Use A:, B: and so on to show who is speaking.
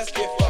A: let's get fucked.